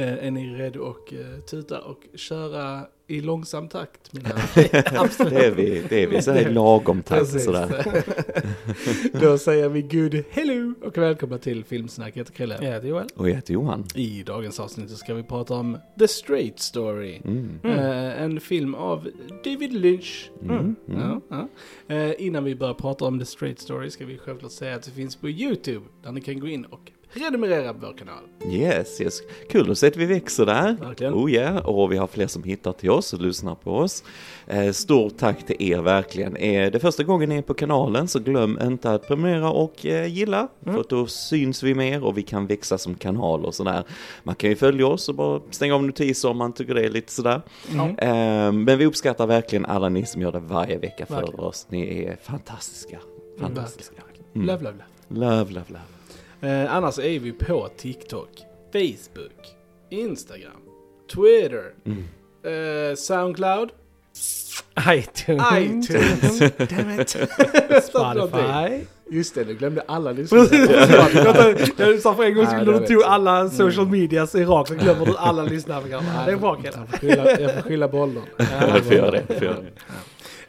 Eh, är ni redo att eh, tuta och köra i långsam takt? Mina Det är vi, det är vi så här lagom takt Precis. sådär. Då säger vi good hello och välkomna till Filmsnack. Jag heter Krille. Jag heter Joel. Och jag heter Johan. I dagens avsnitt så ska vi prata om The Straight Story. Mm. Eh, en film av David Lynch. Mm. Mm. Ja, ja. Eh, innan vi börjar prata om The Straight Story ska vi självklart säga att det finns på YouTube. Där ni kan gå in och prenumerera på vår kanal. Yes, yes. Kul att se att vi växer där. Verkligen. Oh yeah. och vi har fler som hittar till oss och lyssnar på oss. Eh, stort tack till er verkligen. Är det första gången ni är på kanalen så glöm inte att prenumerera och eh, gilla. För att då syns vi mer och vi kan växa som kanal och sådär. Man kan ju följa oss och bara stänga av notiser om man tycker det är lite sådär. Eh, men vi uppskattar verkligen alla ni som gör det varje vecka för Verkligen. oss. Ni är fantastiska. Fantastiska. Mm. Love, love, love. Love, love, love. Eh, annars är vi på TikTok, Facebook, Instagram, Twitter, Mm. eh, Soundcloud, iTunes. iTunes, damn it. Spotify. Just det, du glömde alla lyssnare. Jag sa för en gång skulle du tog alla social medias i rakt så glömmer du alla lyssnarprogram. Det är bra Kalle. Jag får skylla, på åldern. Jag får göra det. jag får göra det.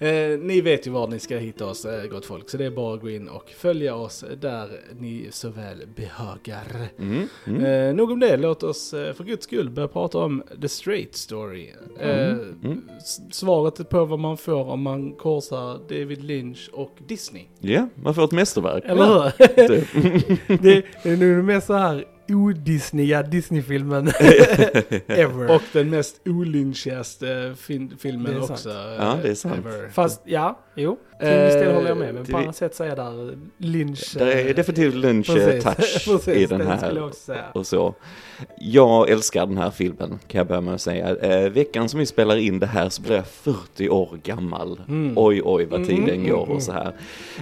Eh, ni vet ju var ni ska hitta oss, eh, gott folk. Så det är bara att gå in och följa oss där ni så väl behagar. Mm. Mm. Eh, nog om det, låt oss eh, för guds skull börja prata om The Straight Story. Mm. s- Svaret på vad man får om man korsar David Lynch och Disney. Ja, man får ett mästerverk. Eller hur? Typ. Det är nog mest så här odisneya Disney-filmen ever. Och den mest olynchigaste fin- filmen Det är sant. också. eh, Ja, det är sant. ever. Fast ja, jo. Till viss del Eh, håller jag med. Men på vi- annat sätt så är där Lynch... Det är eh, definitivt lunch-touch Precis, i den här. jag. Och så. Jag älskar den här filmen, kan jag börja med att säga. Eh, veckan som vi spelar in det här så blir jag 40 år gammal. Mm. Oj, oj, vad tiden Mm, går mm, och så här.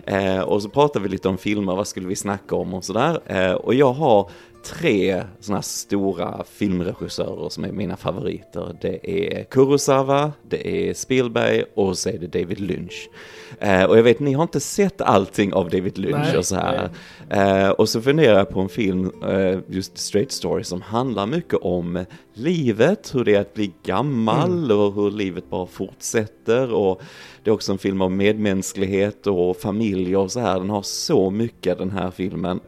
Eh, och så pratar vi lite om filmer, vad skulle vi snacka om och sådär. Eh, och jag har tre sådana här stora filmregissörer som är mina favoriter. Det är Kurosawa, det är Spielberg och så är det David Lynch. Eh, och jag vet, ni har inte sett allting av David Lynch Nej, och så här. Eh, och så funderar jag på en film, eh, just Straight Story, som handlar mycket om livet, hur det är att bli gammal och hur livet bara fortsätter. Och det är också en film om medmänsklighet och familj och så här. Den har så mycket den här filmen.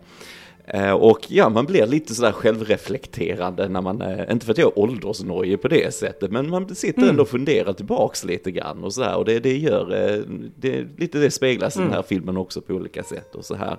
Eh, Och ja, man blir lite sådär självreflekterande när man, eh, inte för att jag är åldersnojig på det sättet, men man sitter ändå och funderar tillbaks lite grann och sådär. Och det, det gör, eh, det, lite det speglas i den här filmen också på olika sätt och så här.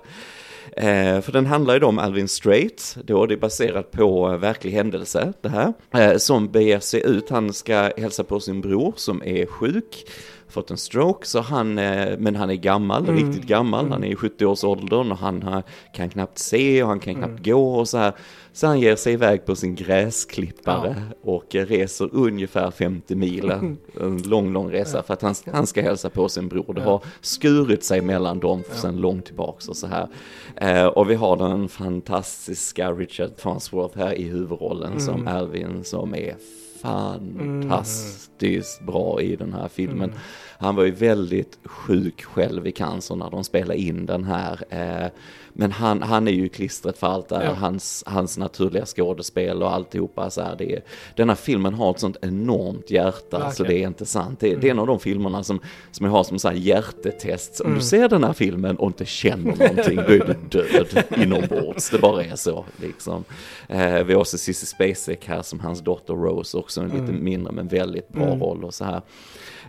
Eh, för den handlar ju då om Alvin Strait, då det är baserat på eh, verklig händelse det här. Eh, som beger sig ut, han ska hälsa på sin bror som är sjuk, fått en stroke, så han, eh, men han är gammal, riktigt gammal, han är i 70-årsåldern och han kan knappt se och han kan knappt gå och så här. Så han ger sig iväg på sin gräsklippare och eh, reser ungefär 50 mil, en lång, lång resa för att han, han ska hälsa på sin bror. Det har skurit sig mellan dem sedan långt tillbaks och så här. Eh, och vi har den fantastiska Richard Farnsworth här i huvudrollen som Alvin som är fantastiskt bra i den här filmen. Han var ju väldigt sjuk själv i cancer när de spelade in den här. Eh, men han, han är ju klistret för allt det här, Ja. hans, hans naturliga skådespel och alltihopa. Så här, det är, den här filmen har ett sånt enormt hjärta så Verkligen. det är inte sant. Det, det är en av de filmerna som, som jag har som så här hjärtetest. Om du ser den här filmen och inte känner någonting, då är du död inombords. Det bara är så liksom. Eh, vi har också Cissi Spacek här som hans dotter Rose, också en lite mindre men väldigt bra roll och så här.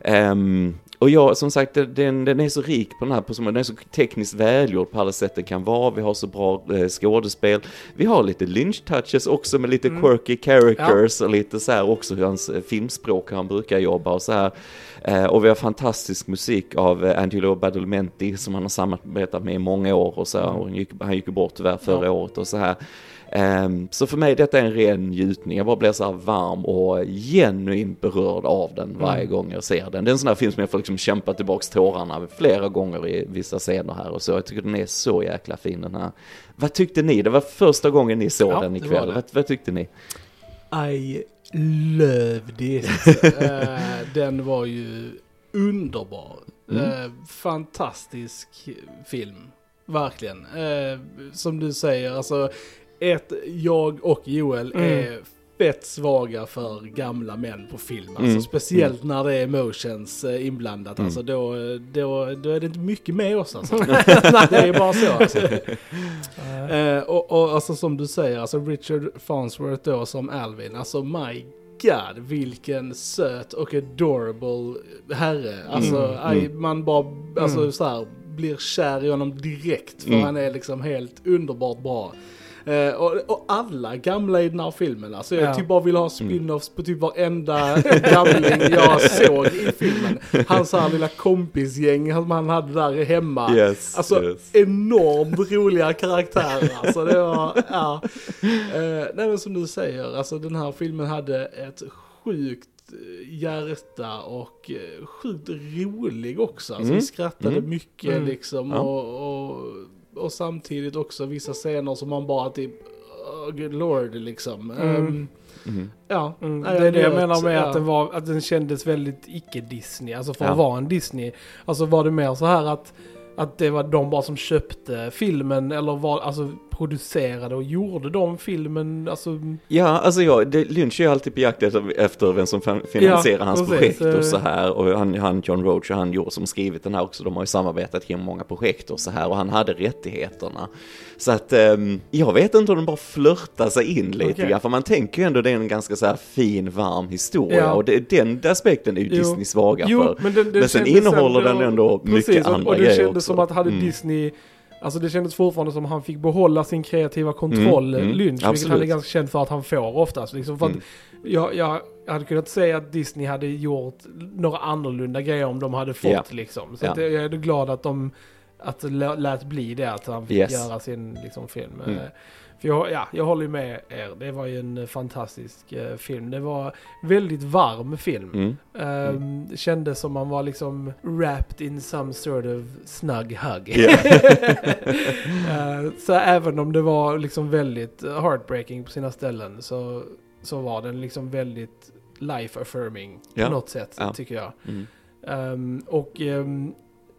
Ehm, och jag, som sagt, den, den är så rik på den här, den är så tekniskt välgjord på alla sätt det kan vara. Vi har så bra eh, skådespel. Vi har lite lynch-touches också med lite quirky characters och lite så här också hur hans eh, filmspråk hur han brukar jobba och så här. Eh, och vi har fantastisk musik av eh, Angelo Badalamenti som han har samarbetat med i många år och så här. Och han gick, ju bort tyvärr förra året och så här. Ehm, så för mig detta är en ren njutning. Jag bara blir så här varm och genuint berörd av den varje gång jag ser den. Det är en sån här film som jag får liksom kämpa tillbaks tårarna flera gånger i vissa scener här och så. Jag tycker den är så jäkla fin den här. Vad tyckte ni? Det var första gången ni såg Ja, den ikväll. Vad, vad tyckte ni? I loved it. Eh, den var ju underbar. Eh, fantastisk film. Verkligen. Eh, som du säger, alltså ett, jag och Joel är fett svaga för gamla män på film. Alltså Mm. speciellt när det är emotions eh, inblandat. Mm. Alltså då, då, då är det inte mycket med oss alltså. det är bara så alltså. Eh, och, och alltså som du säger, alltså Richard Farnsworth då som Alvin, alltså my god vilken söt och adorable herre. Alltså Mm, aj, mm. man bara, alltså Mm. så här, blir kär i honom direkt för Mm. han är liksom helt underbart bra. Eh, och, och alla gamla i den här filmen, alltså jag Ja. typ bara vill ha spin-offs på typ varenda gamling jag såg i filmen. Hans här lilla kompisgäng som han hade där hemma. Yes, Alltså yes. enormt roliga karaktärer. Alltså det var, ja. Eh, nej men som du säger, alltså den här filmen hade ett sjukt eh, hjärta och eh, sjukt rolig också. Alltså Mm. vi skrattade Mm. mycket Mm. liksom Ja. och, och, och samtidigt också vissa scener som man bara typ, oh, good lord liksom. Mm. Ehm, Mm. ja, Mm, det är det jag njöt, menar med ja. att, den var, att den kändes väldigt icke-Disney. Alltså för Ja. att vara en Disney. Alltså var det mer så här att, att det var de bara som köpte filmen eller var, alltså producerade och gjorde de filmen. Alltså, Ja, alltså jag, det, Lynch är ju alltid på jakt efter, efter vem som fin- finansierar Ja, hans precis. projekt och så här. Och han, han John Roach och han Joe som skrivit den här också, de har ju samarbetat kring många projekt och så här. Och han hade rättigheterna. Så att ehm, jag vet inte om de bara flörtar sig in lite Okej. grann. För man tänker ju ändå det är en ganska så här fin, varm historia. Ja. Och det, den aspekten är ju. Disney svaga jo, för. men, den, den Men sen innehåller den ändå mycket precis, och- andra Och det grejer kändes som att hade Mm. Disney Alltså det kändes fortfarande som att han fick behålla sin kreativa kontroll, Mm, mm, Lynch, vilket absolut. han är ganska känd för att han får oftast. Liksom för Mm. jag, jag hade kunnat säga att Disney hade gjort några annorlunda grejer om de hade fått Ja. liksom. Så att jag är glad att de att lät bli det, att han fick Yes. göra sin liksom, film. Mm. Eh, För jag, ja, jag håller ju med er, det var ju en fantastisk eh, film. Det var väldigt varm film. Mm. Um, Det kändes som man var liksom wrapped in some sort of snug hug. Ja. Eh, så även om det var liksom väldigt heartbreaking på sina ställen så, så var den liksom väldigt life affirming Ja. på något sätt Ja. tycker jag. Mm. Ehm, och ehm,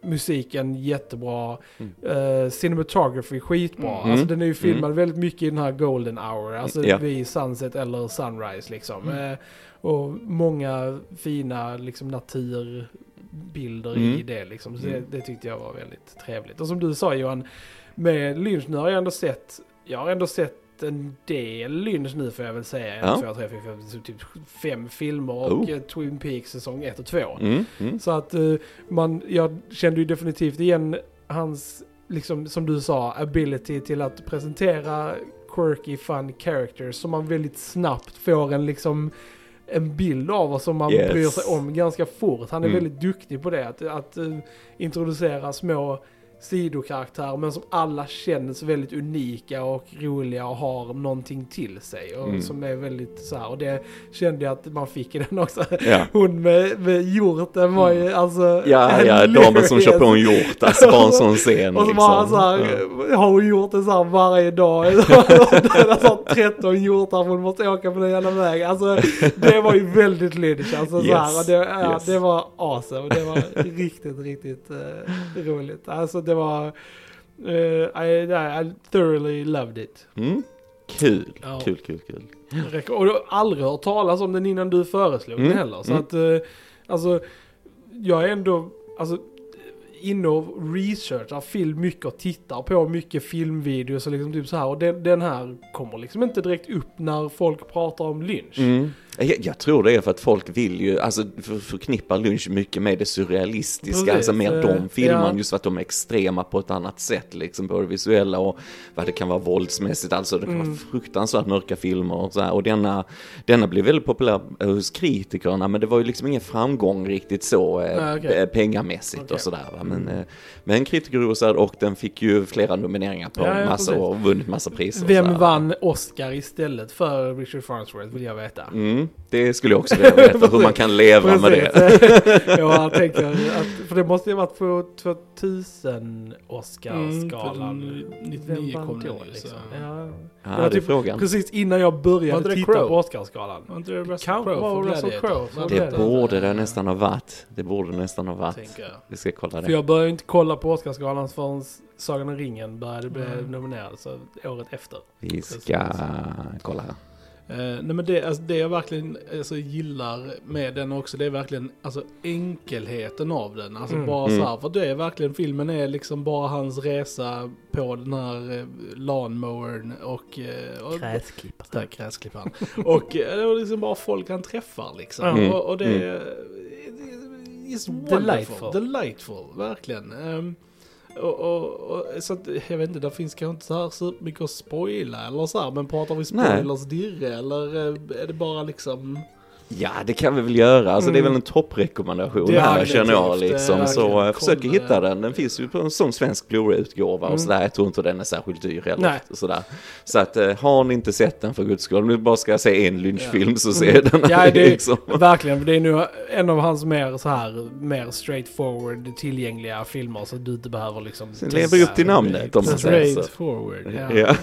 musiken jättebra. Mm. Uh, cinematography skitbra. Mm. Alltså den är ju filmad Mm. väldigt mycket i den här golden hour. Alltså Ja. vid sunset eller sunrise liksom. Mm. Eh, och många fina liksom naturbilder i Mm. det liksom. Så Mm. det, det tyckte jag var väldigt trevligt. Och som du sa Johan, med Lynch nu har jag ändå sett, jag har ändå sett en del Lynch nu får jag väl säga. Ja. två, tre, fyra, fem, typ fem filmer och Oh. eh, Twin Peaks säsong 1 och 2. Mm. Mm. Så att eh, man, jag kände ju definitivt igen hans, liksom som du sa, ability till att presentera quirky fun characters som man väldigt snabbt får en liksom en bild av och som man Yes. bryr sig om ganska fort. Han är Mm. väldigt duktig på det, att, att eh, introducera små sidokaraktärer men som alla känns väldigt unika och roliga och har någonting till sig. Och Mm. som är väldigt så här, och det kände jag att man fick i den också. Ja. Hon med, med hjorten var ju alltså Ja, ja, damen som kör på en hjort, alltså bara en sån scen. Och så var han så här, Ja. har hon gjort det så här varje dag? Det är så här 13 hjortar hon måste åka på den jävla vägen. Alltså det var ju väldigt Lynch alltså så här, Yes, och det, ja, yes. det var awesome. Det var riktigt, riktigt uh, roligt. Alltså det var, eh, I, I thoroughly loved it. Mm. Kul, Ja. kul, kul, kul. Och du har aldrig hört talas om den innan du föreslog Mm, den heller. Så mm. att, eh, alltså, jag är ändå, alltså, inne och researchar film mycket och tittar på mycket filmvideos och liksom typ så här. Och den, den här kommer liksom inte direkt upp när folk pratar om Lynch. Mm. Jag, jag tror det är för att folk vill ju, alltså för, förknippar Lynch mycket med det surrealistiska, Precis, alltså mer de filmerna, ja. just för att de är extrema på ett annat sätt, liksom både visuella och vad det kan vara våldsmässigt, alltså det kan Mm. vara fruktansvärt mörka filmer och så här. Och denna, denna blev väldigt populär hos kritikerna, men det var ju liksom ingen framgång riktigt så okej. eh, pengamässigt Okej. och sådär. Men, eh, men kritikerrosad och den fick ju flera nomineringar på Ja, ja, precis. och vunnit massa priser. Vem vann Oscar istället för Richard Farnsworth vill jag veta. Mm, det skulle jag också vilja veta, hur man kan leva med det. Precis. jag tänker att, för det måste ju ha varit på 2000 Oscarsgalan. Mm, för den- Vem 99 vann kom ju, liksom? så. Ja. Ja, var det är typ frågan. Precis innan jag började det titta Crowe? på Oscarsgalan. Var inte det Russell Kanske Crowe var för Russell Gladiator? Crowe för Var Det borde det nästan ha varit. Det borde nästan ha varit. Vi ska kolla För det. jag började inte kolla på Oscarsgalan förrän Sagan om ringen började bli Mm. nominerad, så året efter. Vi ska kolla här. Eh, nej men det, alltså, det jag verkligen alltså, gillar med den också, det är verkligen alltså, enkelheten av den. Alltså Mm. bara Mm. så här, för det är verkligen, filmen är liksom bara hans resa på den här eh, lawnmowern och... Eh, och Gräsklippare. där gräsklipparen. och eh, liksom bara folk han träffar liksom. Mm. Och, och det Mm. är... It's Delightful. delightful. Delightful, verkligen. Ehm, och, och, och, så att, jag vet inte, det finns kanske inte så här supermycket att spoila eller så här, men pratar vi spoilers dirre eller eh, är det bara liksom... Ja, det kan vi väl göra. Alltså det är Mm. väl en topprekommendation Det är här känner jag det liksom. Så jag försöker Kolla. hitta den. Den finns ju på en sån svensk Blu-ray-utgåva Mm. och sådär. Jag tror inte den är särskilt dyr heller. Och sådär. Så att eh, har ni inte sett den för guds skull, om ni bara ska se en lynchfilm så se den. Mm. Ja, det är liksom. verkligen. Det är nu en av hans mer så här, mer straightforward tillgängliga filmer så du inte behöver liksom... Den lever upp till namnet om man säger så. Straight forward. Ja.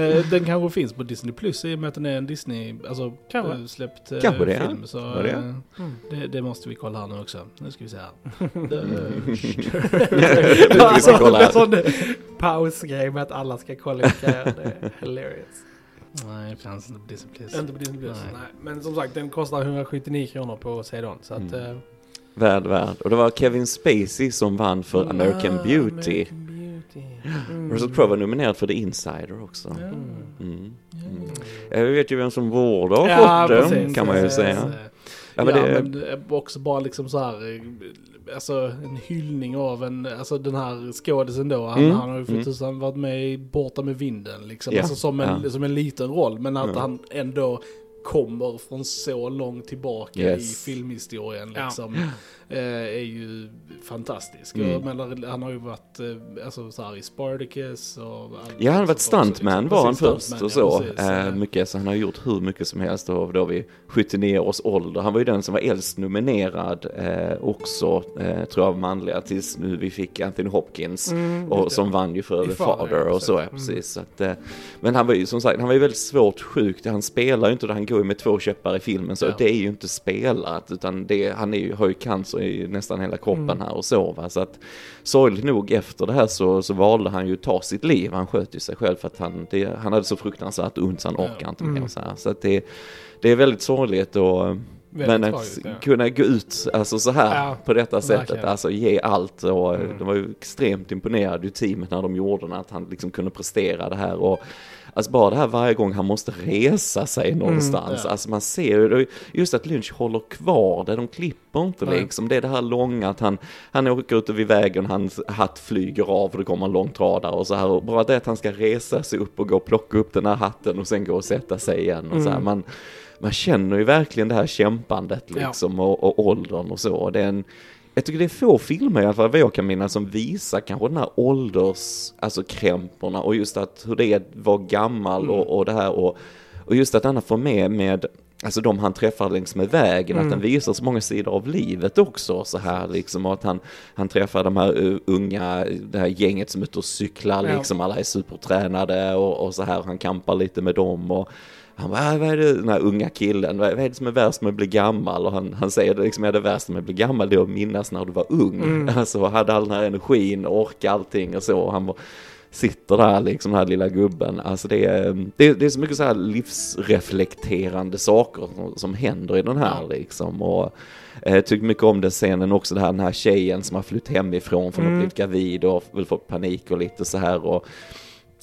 Eh, den kanske finns på Disney Plus i och med att den är en Disney, alltså Kanske. eh, släppt eh, Kanske det, film. Så det eh, Mm. det, det måste vi kolla här nu också. Nu ska vi se här. Det- Nu ska vi kolla En sån här. pausgrej med att alla ska kolla vilka. Det är hilarious. Nej, det fanns inte på Disney Plus. Inte på Disney Plus. Nej. Nej. Men som sagt, den kostar 179 kronor på Cedon. Så att... Mm. eh, Värd, värd. Och det var Kevin Spacey som vann för American ah, Beauty. American Beauty. Mm. Russell Crowe var nominerad för The Insider också. Mm. Mm. Ja. Jag vet ju vem som borde ha Ja, fått den, precis, kan man ju precis. säga. Ja, men det, men eh, också bara liksom så här, eh, alltså en hyllning av en, alltså den här skådisen då, han, Mm, han har ju för mm. tusan varit med i Borta med vinden liksom, Ja, alltså som en, ja. som en liten roll, men att Ja. han ändå kommer från så långt tillbaka Yes. i filmhistorien Ja. liksom, eh, är ju fantastisk. Mm. Menar, han har ju varit eh, alltså, så här, i Spartacus och... Ja, han har varit också, stuntman liksom. var han Precis, först och så. ja, precis. Eh, mycket, så han har gjort hur mycket som helst och då vid 79 års ålder. Han var ju den som var äldst nominerad eh, också, eh, tror jag, manliga, tills nu vi fick Anthony Hopkins. Mm, Och som vann ju för I The Father, ja, och så, ja, precis. precis. Så att, eh, men han var ju som sagt, han var ju väldigt svårt sjuk. Han spelar ju inte, han går ju med två käppar i filmen så Ja. det är ju inte spelat. Utan det, han är ju, har ju cancer i nästan hela kroppen Mm. här och så va. Så att sorgligt nog efter det här så, så valde han ju att ta sitt liv. Han sköt ju sig själv för att han, det, han hade så fruktansvärt ont så han Ja. orkar inte mer Mm. så här. Så att det, det är väldigt sorgligt och men att kunna gå ut alltså så här Ja, på detta sättet, verkligen. alltså ge allt och Mm. de var ju extremt imponerade i teamet när de gjorde det, att han liksom kunde prestera det här och Alltså bara det här varje gång han måste resa sig någonstans, Mm, ja. alltså man ser ju, just att Lynch håller kvar det, de klipper inte Nej. liksom, det är det här långa att han, han åker ut vid vägen, hans hatt flyger av och det kommer en långtradare och så här, och bara det att han ska resa sig upp och gå och plocka upp den här hatten och sen gå och sätta sig igen och så här, Mm. man, man känner ju verkligen det här kämpandet Ja. liksom och, och åldern och så. Och Det är en, jag tycker det är få filmer i alla fall vad jag kan minnas som visar kanske den här ålders, alltså krämporna och just att hur det är att vara gammal Mm. och, och det här och, och just att han får med med Alltså de han träffar längs med vägen, Mm. att den visar så många sidor av livet också så här liksom och att han, han träffar de här uh, unga, det här gänget som är ute och cyklar Ja. liksom, alla är supertränade och, och så här, han kampar lite med dem och han bara, "Ah, vad är det, den här unga killen, vad är det som är värst med att bli gammal? Och han, han säger det liksom, är det värsta med att bli gammal det är att minnas när du var ung. Mm. Alltså hade all den här energin, orka allting och så. Och han bara, sitter där liksom, den här lilla gubben. Alltså det är, det, det är så mycket så här livsreflekterande saker som, som händer i den här liksom. Och eh, jag tycker mycket om den scenen också, det här, den här tjejen som har flytt hemifrån för att Mm. blivit gravid och väl fått panik och lite så här. Och,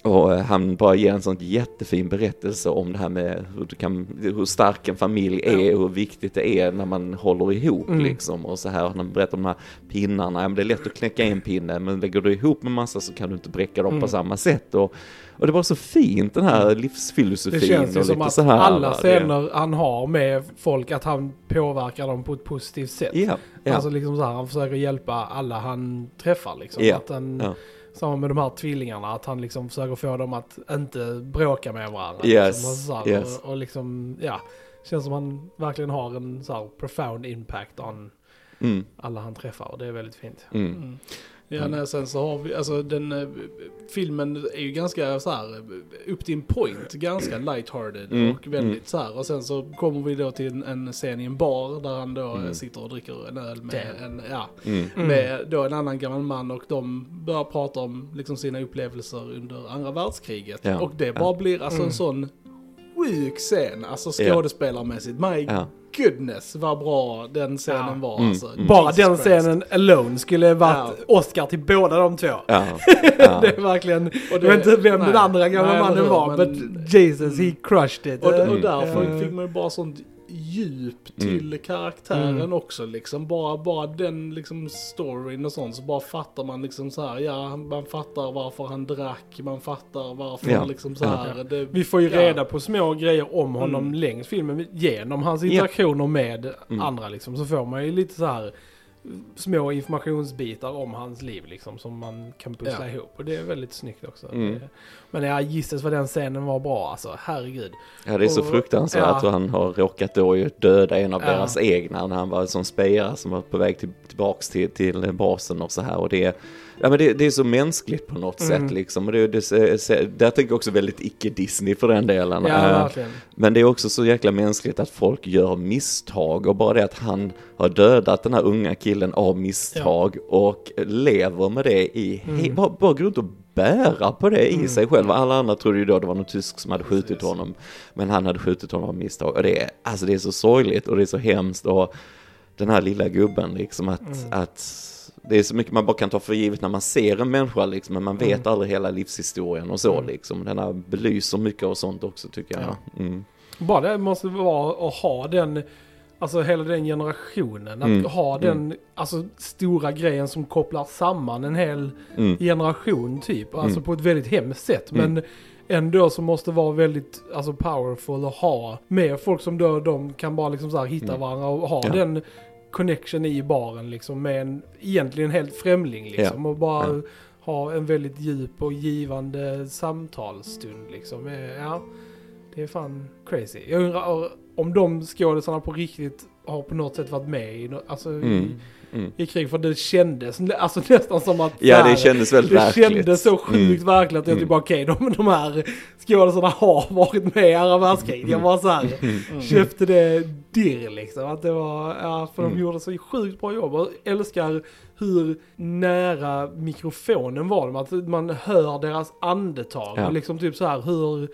och eh, han bara ger en sån jättefin berättelse om det här med hur, kan, hur stark en familj är och hur viktigt det är när man håller ihop Mm. liksom. Och så här, han berättar om de här pinnarna, ja, men det är lätt att knäcka en pinne men lägger du ihop med massa så kan du inte bräcka dem på Mm. samma sätt. Och, och det var så fint den här livsfilosofin. Det känns ju och som att här, alla va, det- scener han har med folk, att han påverkar dem på ett positivt sätt. Ja, ja. Alltså liksom så här, han försöker hjälpa alla han träffar liksom. Ja, Att han. Samma med de här tvillingarna, att han liksom försöker få dem att inte bråka med varandra. Yes, liksom, och, här, yes. och, och liksom, ja. Känns som han verkligen har en så här profound impact on Mm, alla han träffar och det är väldigt fint. mm. Mm. Ja, Mm. nej, sen så har vi, alltså den eh, filmen är ju ganska så här upp till en point, ganska lighthearted Mm, och väldigt så här. Och sen så kommer vi då till en, en scen i en bar där han då eh, Mm. sitter och dricker en öl med Damn. en, ja, Mm. Mm. med då en annan gammal man och de börjar prata om liksom sina upplevelser under andra världskriget. Ja, Och det ja. bara blir alltså Mm. en sån sjuk scen, alltså Ja. skådespelarmässigt. My Ja. goodness vad bra den scenen Ja. var Mm, alltså. mm. Bara den scenen alone skulle varit Oscar till båda de två. Ja, ja. det är verkligen, Och jag det- vet inte vem nej, den andra gamla mannen var, men- men Jesus, he crushed it. Och, och Mm. därför Eh, fick man ju bara sånt djup till karaktären Mm. också liksom. Bara, bara den liksom storyn och sånt så bara fattar man liksom så här, ja man fattar varför han drack, man fattar varför Ja. han liksom så här. Det, Vi får ju ja. reda på små grejer om honom Mm. längs filmen genom hans interaktioner med Mm. andra liksom. Så får man ju lite så här små informationsbitar om hans liv liksom som man kan pussla Ja. ihop. Och det är väldigt snyggt också. Mm. Men ja, gissas vad den scenen var bra alltså. Herregud. Ja, det är så Och- fruktansvärt ja. han har råkat då ju döda en av Ja. deras egna när han var som spejare som var på väg till, tillbaks till, till basen och så här och det Ja men det, det är så mänskligt på något Mm. sätt liksom och det, det, det tänker jag också väldigt icke-Disney för den delen. Ja, Eh. Men det är också så jäkla mänskligt att folk gör misstag och bara det att han har dödat den här unga killen av misstag och lever med det i, Mm. bara, bara går runt och bära på det i Mm. sig själv. Alla andra trodde ju då det var någon tysk som hade skjutit Precis. honom, men han hade skjutit honom av misstag. Och det är, alltså det är så sorgligt och det är så hemskt och den här lilla gubben liksom att, Mm. att det är så mycket man bara kan ta för givet när man ser en människa liksom, men man vet Mm. aldrig hela livshistorien och så Mm. liksom. Den här belyser mycket och sånt också tycker jag. Ja. Mm. Bara det måste vara att ha den, alltså hela den generationen. Att Mm. ha den, alltså stora grejen som kopplar samman en hel Mm. generation typ. Alltså Mm. på ett väldigt hemskt sätt. Mm. Men ändå så måste vara väldigt alltså powerful att ha med folk som då de kan bara liksom så här hitta Mm. varandra och ha Ja. den connection i baren liksom med en egentligen helt främling liksom. Och bara Ja. ha en väldigt djup och givande samtalsstund liksom. Eh, Ja, det är fan crazy. Jag undrar om de skådisarna på riktigt har på något sätt varit med i, alltså, Mm. Mm. i krig. För det kändes alltså, nästan som att Ja, här, det kändes väldigt det verkligt. kändes så sjukt Mm. verkligt att jag Mm. typ bara okej, de, de här skådisarna har varit med i andra världskriget. Jag bara så här, Mm. köpte det dirr liksom. Att det var, ja, för de Mm. gjorde så sjukt bra jobb. Och älskar hur nära mikrofonen var de. Att man hör deras andetag. Ja. Och liksom typ så här hur,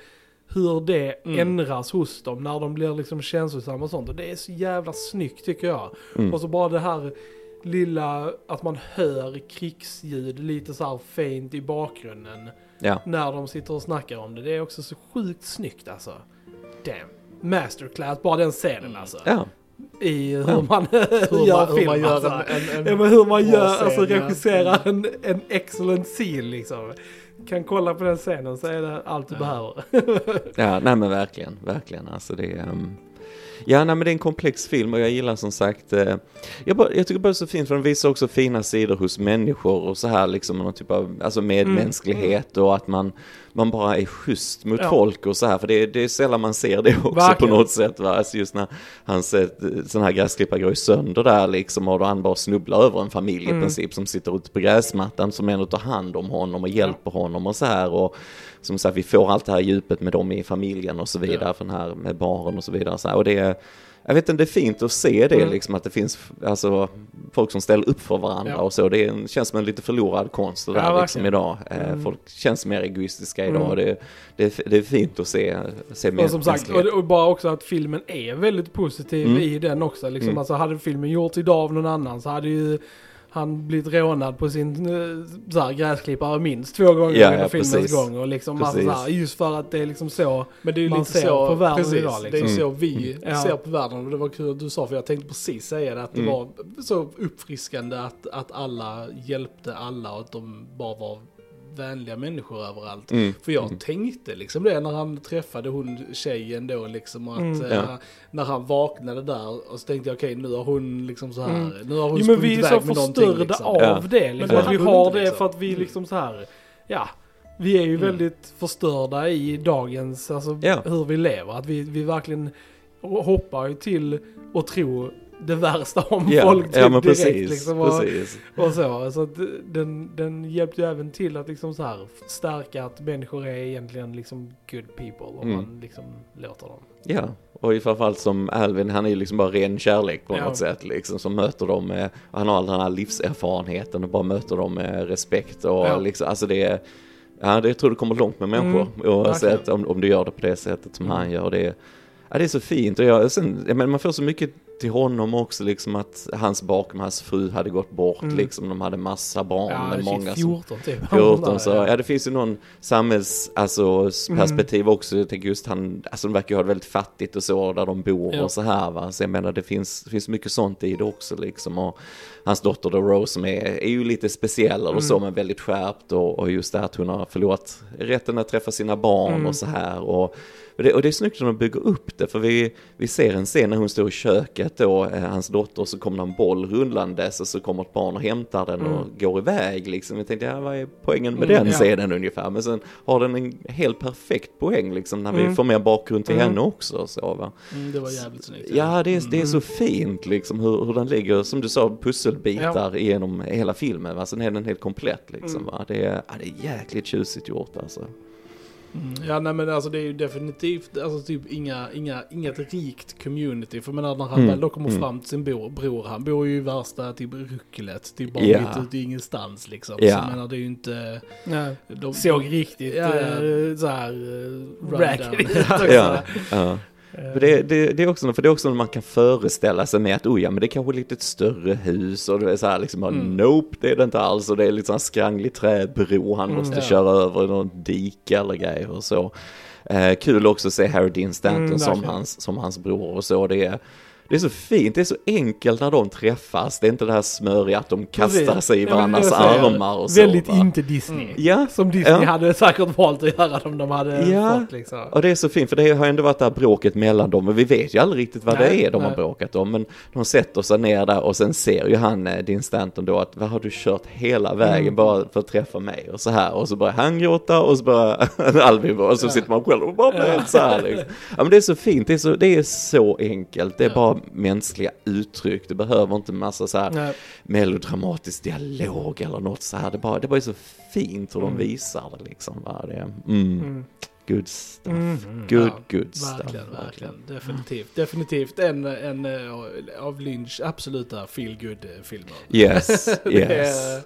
hur det Mm. ändras hos dem när de blir liksom känslosamma och sånt. Och det är så jävla snyggt tycker jag. Mm. Och så bara det här lilla, att man hör krigsljud lite så här faint i bakgrunden. Ja. När de sitter och snackar om det. Det är också så sjukt snyggt alltså. Damn. Masterclass, bara den scenen alltså. Ja. I hur Ja. man Hur gör man, hur film man gör alltså. en, en, Ja, en, men hur man gör, scen, alltså regisserar en, en excellent scene liksom. Kan kolla på den scenen så är det allt du Ja. behöver. Ja, nej men verkligen, verkligen. Alltså det är... ehm, Ja, nej men det är en komplex film och jag gillar som sagt, eh, jag, bara, jag tycker bara det är så fint för den visar också fina sidor hos människor och så här liksom någon typ av alltså medmänsklighet och att man, man bara är schysst mot Ja. folk och så här för det, det är sällan man ser det också Verkligen. på något sätt va, alltså just när hans eh, sån här gräsklippare går sönder där liksom och då han bara snubblar över en familj Mm. i princip som sitter ute på gräsmattan som ändå tar hand om honom och hjälper honom och så här och som sagt, vi får allt det här djupet med dem i familjen och så vidare, Ja. för den här med barn och så vidare. Så här. Och det jag vet inte, det är fint att se det Mm. liksom, att det finns alltså, folk som ställer upp för varandra Ja. och så. Det känns som en lite förlorad konst det Ja, där liksom idag. Eh, Mm. Folk känns mer egoistiska idag. Mm. Det, det, är, det är fint att se, se mer Och som sagt, och, och bara också att filmen är väldigt positiv Mm. i den också. Liksom, Mm. alltså, hade filmen gjorts idag av någon annan så hade ju han blivit rånad på sin eh, så här, gräsklippare minst två gånger Ja, under ja, filmens precis. gång. Och liksom, Precis. så här, just för att det är liksom så. Men det är ju man lite ser så, på världen precis, idag, det är liksom. ju så vi Ja. ser på världen och det var kul att du sa för jag tänkte precis säga det att det Mm. var så uppfriskande att, att alla hjälpte alla och att de bara var vänliga människor överallt. Mm. För jag Mm. tänkte liksom det när han träffade hon tjejen då liksom att Mm. eh, Ja. när han vaknade där och så tänkte jag okej nu har hon liksom så här, Mm. nu har hon Jo men vi är så förstörda liksom. av Ja. det. Liksom, Men att vi har det liksom. för att vi Mm. liksom så här. Ja, vi är ju Mm. väldigt förstörda i dagens, alltså Ja. hur vi lever. Att vi, vi verkligen hoppar ju till och tror det värsta om Ja, folk typ ja direkt. precis. liksom, och, precis. och så. Så att den, den hjälpte ju även till att liksom så här stärka att människor är egentligen liksom good people. Om Mm. man liksom låter dem. Ja, och i framfallt som Alvin, han är ju liksom bara ren kärlek på Ja. något sätt liksom, som möter dem med, han har all den här livserfarenheten och bara möter dem med respekt och Ja. liksom, alltså det är, Ja, det, jag tror det kommer långt med människor. Mm, oavsett om, om du gör det på det sättet som han gör. Det, ja, det är så fint. Och jag, sen, jag menar, man får så mycket till honom också, liksom att hans bakom hans fru hade gått bort, Mm. liksom. De hade massa barn Ja, med många som 14 typ. 14 så, Ja. ja det finns ju någon samhälls, alltså Mm. också, jag tänker just han, alltså de verkar ju ha det väldigt fattigt och så där de bor Ja. och så här va, så jag menar det finns, det finns mycket sånt i det också liksom och hans dotter då Rose som är, är ju lite speciell och så Mm. men väldigt skärpt och, och just det att hon har förlorat rätten att träffa sina barn Mm. och så här och och det, och det är snyggt när de bygger upp det, för vi, vi ser en scen när hon står i köket då, eh, hans dotter, och så kommer en boll rullandes och så kommer ett barn och hämtar den och går iväg liksom. Jag tänkte, ja, vad är poängen med Mm, den ja. scenen ungefär? Men sen har den en helt perfekt poäng liksom, när vi Mm. får mer bakgrund till Mm. henne också. Så, va? Mm, det var jävligt snyggt. Ja, det är, det är så Mm. fint liksom hur, hur den ligger, som du sa, pusselbitar genom hela filmen. Va? Sen är den helt komplett liksom. Mm. Va? Det, är, ja, det är jäkligt tjusigt gjort alltså. Mm. Ja nej men alltså det är ju definitivt, alltså typ inga, inga, inget rikt community. För menar när han Mm, väl då kommer mm. fram till sin bror, bror, han bor ju i värsta typ rucklet, typ bara Ja. mitt ute i ingenstans liksom. Ja. Så jag menar det är ju inte... Nej. De, Såg riktigt Ja, ja. eh, så här uh, ut också. Ja, ja. För det, det, det, är också, för det är också när man kan föreställa sig med att oh ja, men det är kanske lite ett större hus och det är så här liksom, Mm. nope det är det inte alls och det är lite sån skranglig träbro han Mm. måste Ja. köra över någon dike eller grejer och så. Eh, kul också att se Harry Dean Stanton Mm, som, hans, som hans bror och så. Det är, det är så fint, det är så enkelt när de träffas. Det är inte det här smöriga att de kastar sig i Ja, men varandras armar och så. Väldigt va? inte Disney. Mm. Ja, Som Disney Ja. hade säkert valt att göra om de hade Ja. fått liksom. Och det är så fint, för det har ändå varit det här bråket mellan dem, och vi vet ju aldrig riktigt vad Nej, det är de nej. har bråkat om, men de sätter sig ner där och sen ser ju han, eh, din Stanton då, att vad har du kört hela vägen Mm. bara för att träffa mig? Och så här, och så börjar han gråta och så börjar Albin och så Ja. sitter man själv och bara blir helt så här liksom. Ja men det är så fint, det är så, det är så enkelt, det är Ja. bara mänskliga uttryck, det behöver inte massa så här Nej. melodramatisk dialog eller något så här, det bara, det bara är så fint hur de Mm. visar det liksom. Va? Det mm, Mm. good stuff. Mm. Good, Ja, good stuff. Verkligen, verkligen. Definitivt. Definitivt en, en eh, av Lynch absoluta feel filmer Yes, yes.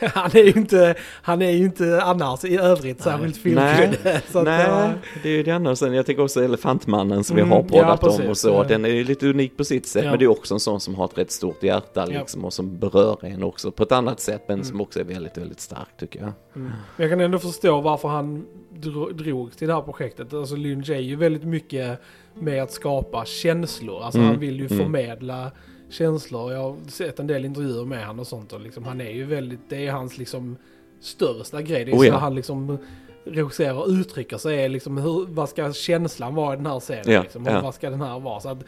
Han är ju inte, han är ju inte annars i övrigt särskilt Nej. feelgood. Så att, Nej, eh, det är ju det Sen jag tänker också Elefantmannen som Mm, vi har ja, poddat om och så. Ja. Den är ju lite unik på sitt sätt. Ja. Men det är också en sån som har ett rätt stort hjärta Ja. liksom. Och som berör en också på ett annat sätt. Men Mm. som också är väldigt, väldigt stark tycker jag. Mm. Jag kan ändå förstå varför han dro- drog till det här projektet. Alltså Lynch är ju väldigt mycket med att skapa känslor. Alltså Mm, han vill ju mm. förmedla känslor. Jag har sett en del intervjuer med han och sånt. Och liksom, han är ju väldigt, det är hans liksom största grej. Det är Oh så ja. han liksom regisserar och uttrycker sig. Är liksom hur, vad ska känslan vara i den här scenen? Ja, liksom, och ja. Vad ska den här vara? Så att,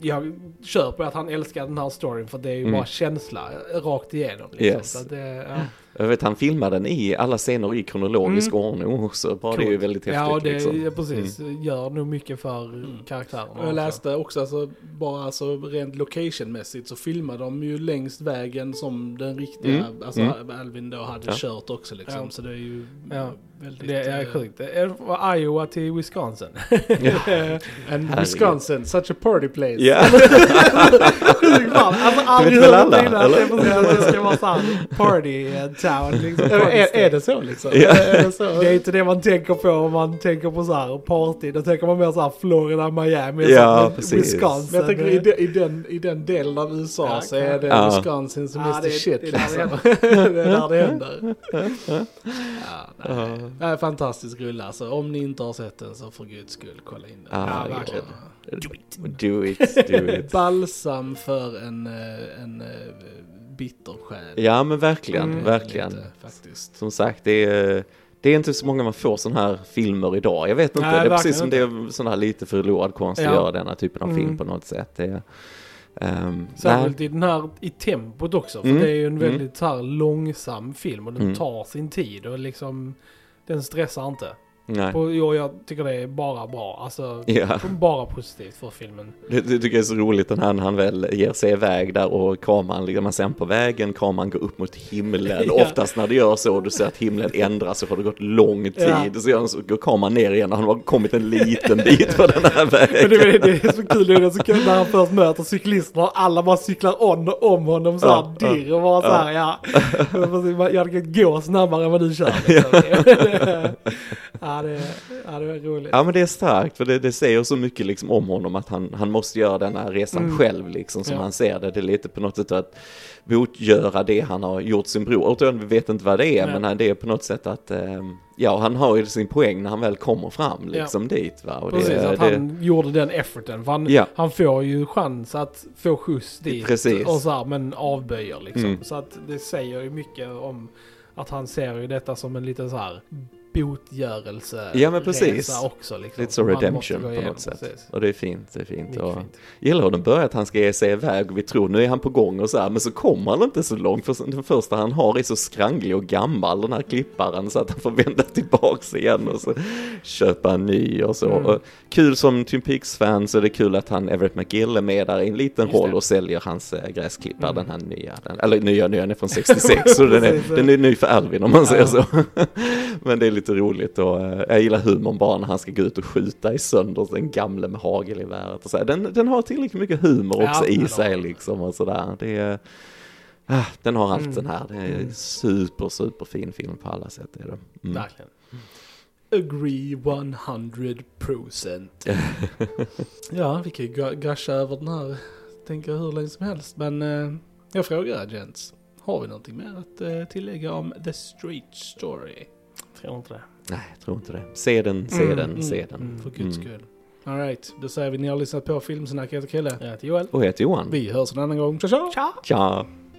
jag köper att han älskar den här storyn för det är ju Mm. bara känsla rakt igenom. Liksom. Yes. Så det, ja. Jag vet han filmar den i alla scener i kronologisk Mm. ordning också. Bara det är ju väldigt häftigt Ja, det liksom. ja, precis. Gör nog mycket för Mm. karaktärerna. Jag också. läste också, alltså, bara alltså, rent locationmässigt så filmar de ju längs vägen som den riktiga, Mm, alltså mm. Alvin då hade Ja. kört också liksom. Ja. Så det är ju Ja. väldigt... Det är eh, sjukt. Från Iowa till Wisconsin. And Herregud. Wisconsin, such a party place. Ja, fan. Alltså aldrig hört alla, innan att det, eller? är precis, att det ska vara såhär party eh, town. Liksom, är, är, är det så liksom? Ja. Är det så? Det är inte det man tänker på om man tänker på så här party. Då tänker man mer så här Florida, Miami. Ja, så, precis. Wisconsin. Men jag tänker i, de, i, den, i den delen av USA Ja, så är det Ja. Wisconsin som Ja, är det- shit det är liksom. det det är där det händer. Ja, nej. nej, fantastisk rulle alltså. Om ni inte har sett den så för guds skull kolla in den. Ja, Det verkligen. bara do it, do it. Balsam för en, eh, en eh, bitter själ. Ja men verkligen, Mm. verkligen. Lite, faktiskt. Som sagt, det är, det är inte så många man får sådana här filmer idag. Jag vet inte, Nej, det är precis som verkligen det är sån här lite förlorad konst Ja. att göra denna typen av film Mm. på något sätt. Det är, ehm, Särskilt i den här, i tempot också. För Mm, det är ju en mm. väldigt så här långsam film och den Mm. tar sin tid och liksom, den stressar inte. Nej. Och jag tycker det är bara bra. Alltså, ja. bara positivt för filmen. Det, det tycker jag är så roligt när han väl ger sig iväg där och kameran ligger man sen på vägen, kameran går upp mot himlen. ja. Oftast när det gör så och du ser att himlen ändras så har det gått lång tid. Ja. Så, så går kameran ner igen och han har kommit en liten bit på den här vägen. Men det, det är så kul, det är så kul när han först möter cyklisterna och alla bara cyklar on och om honom så här ja. dirr och bara så här, ja. Jag hade kunnat gå snabbare än vad du kör. Liksom. Ja, det, ja, det var roligt. Ja, men det är starkt, för det, det säger så mycket liksom om honom att han, han måste göra denna resan mm. själv, liksom, som ja. han ser det. Det är lite på något sätt att botgöra det han har gjort sin bror. Återigen, vi vet inte vad det är, Nej. men det är på något sätt att, eh, ja, han har ju sin poäng när han väl kommer fram liksom ja. dit. Va? Och Precis, det, att det... han gjorde den efforten. För han, ja. han får ju chans att få skjuts dit. Precis. Och så här, men avböjer liksom. Mm. Så att det säger ju mycket om att han ser ju detta som en liten så här botgörelse Ja men precis. också. Liksom. Lite så redemption på något sätt. Precis. Och det är fint, det är fint. Och fint. gillar hur den börjar att han ska ge sig iväg och vi tror nu är han på gång och så här, men så kommer han inte så långt för den första han har är så skranglig och gammal den här klipparen så att han får vända tillbaks igen och så köpa en ny och så. Mm. Och kul som Twin Peaks-fan så är det kul att han Everett McGill är med där i en liten Just roll det. och säljer hans äh, gräsklippare, mm. den här nya, den, eller nya, nya, den är från 66 så den är, den är ny för Alvin om man säger så. men det är lite roligt och eh, jag gillar humorn bara när han ska gå ut och skjuta i sönder den gamle med hagelgeväret och så. Den, den har tillräckligt mycket humor också ja, i sig liksom och sådär. Det är, ah, den har allt mm. den här. Det är mm. super, super fin film på alla sätt. Är det. Mm. Verkligen. Agree 100%. ja, vi kan ju gasha över den här, tänka hur länge som helst. Men eh, jag frågar Jens, har vi någonting mer att eh, tillägga om The Street Story? Tror inte det. Nej, jag tror inte det. Se den, se mm, den, mm, se den. Mm, för guds skull. Alright, då säger vi ni har lyssnat på Filmsnack. Jag heter Kille. Jag heter Joel. Och jag heter Johan. Vi hörs en annan gång. Tja tja! Tja!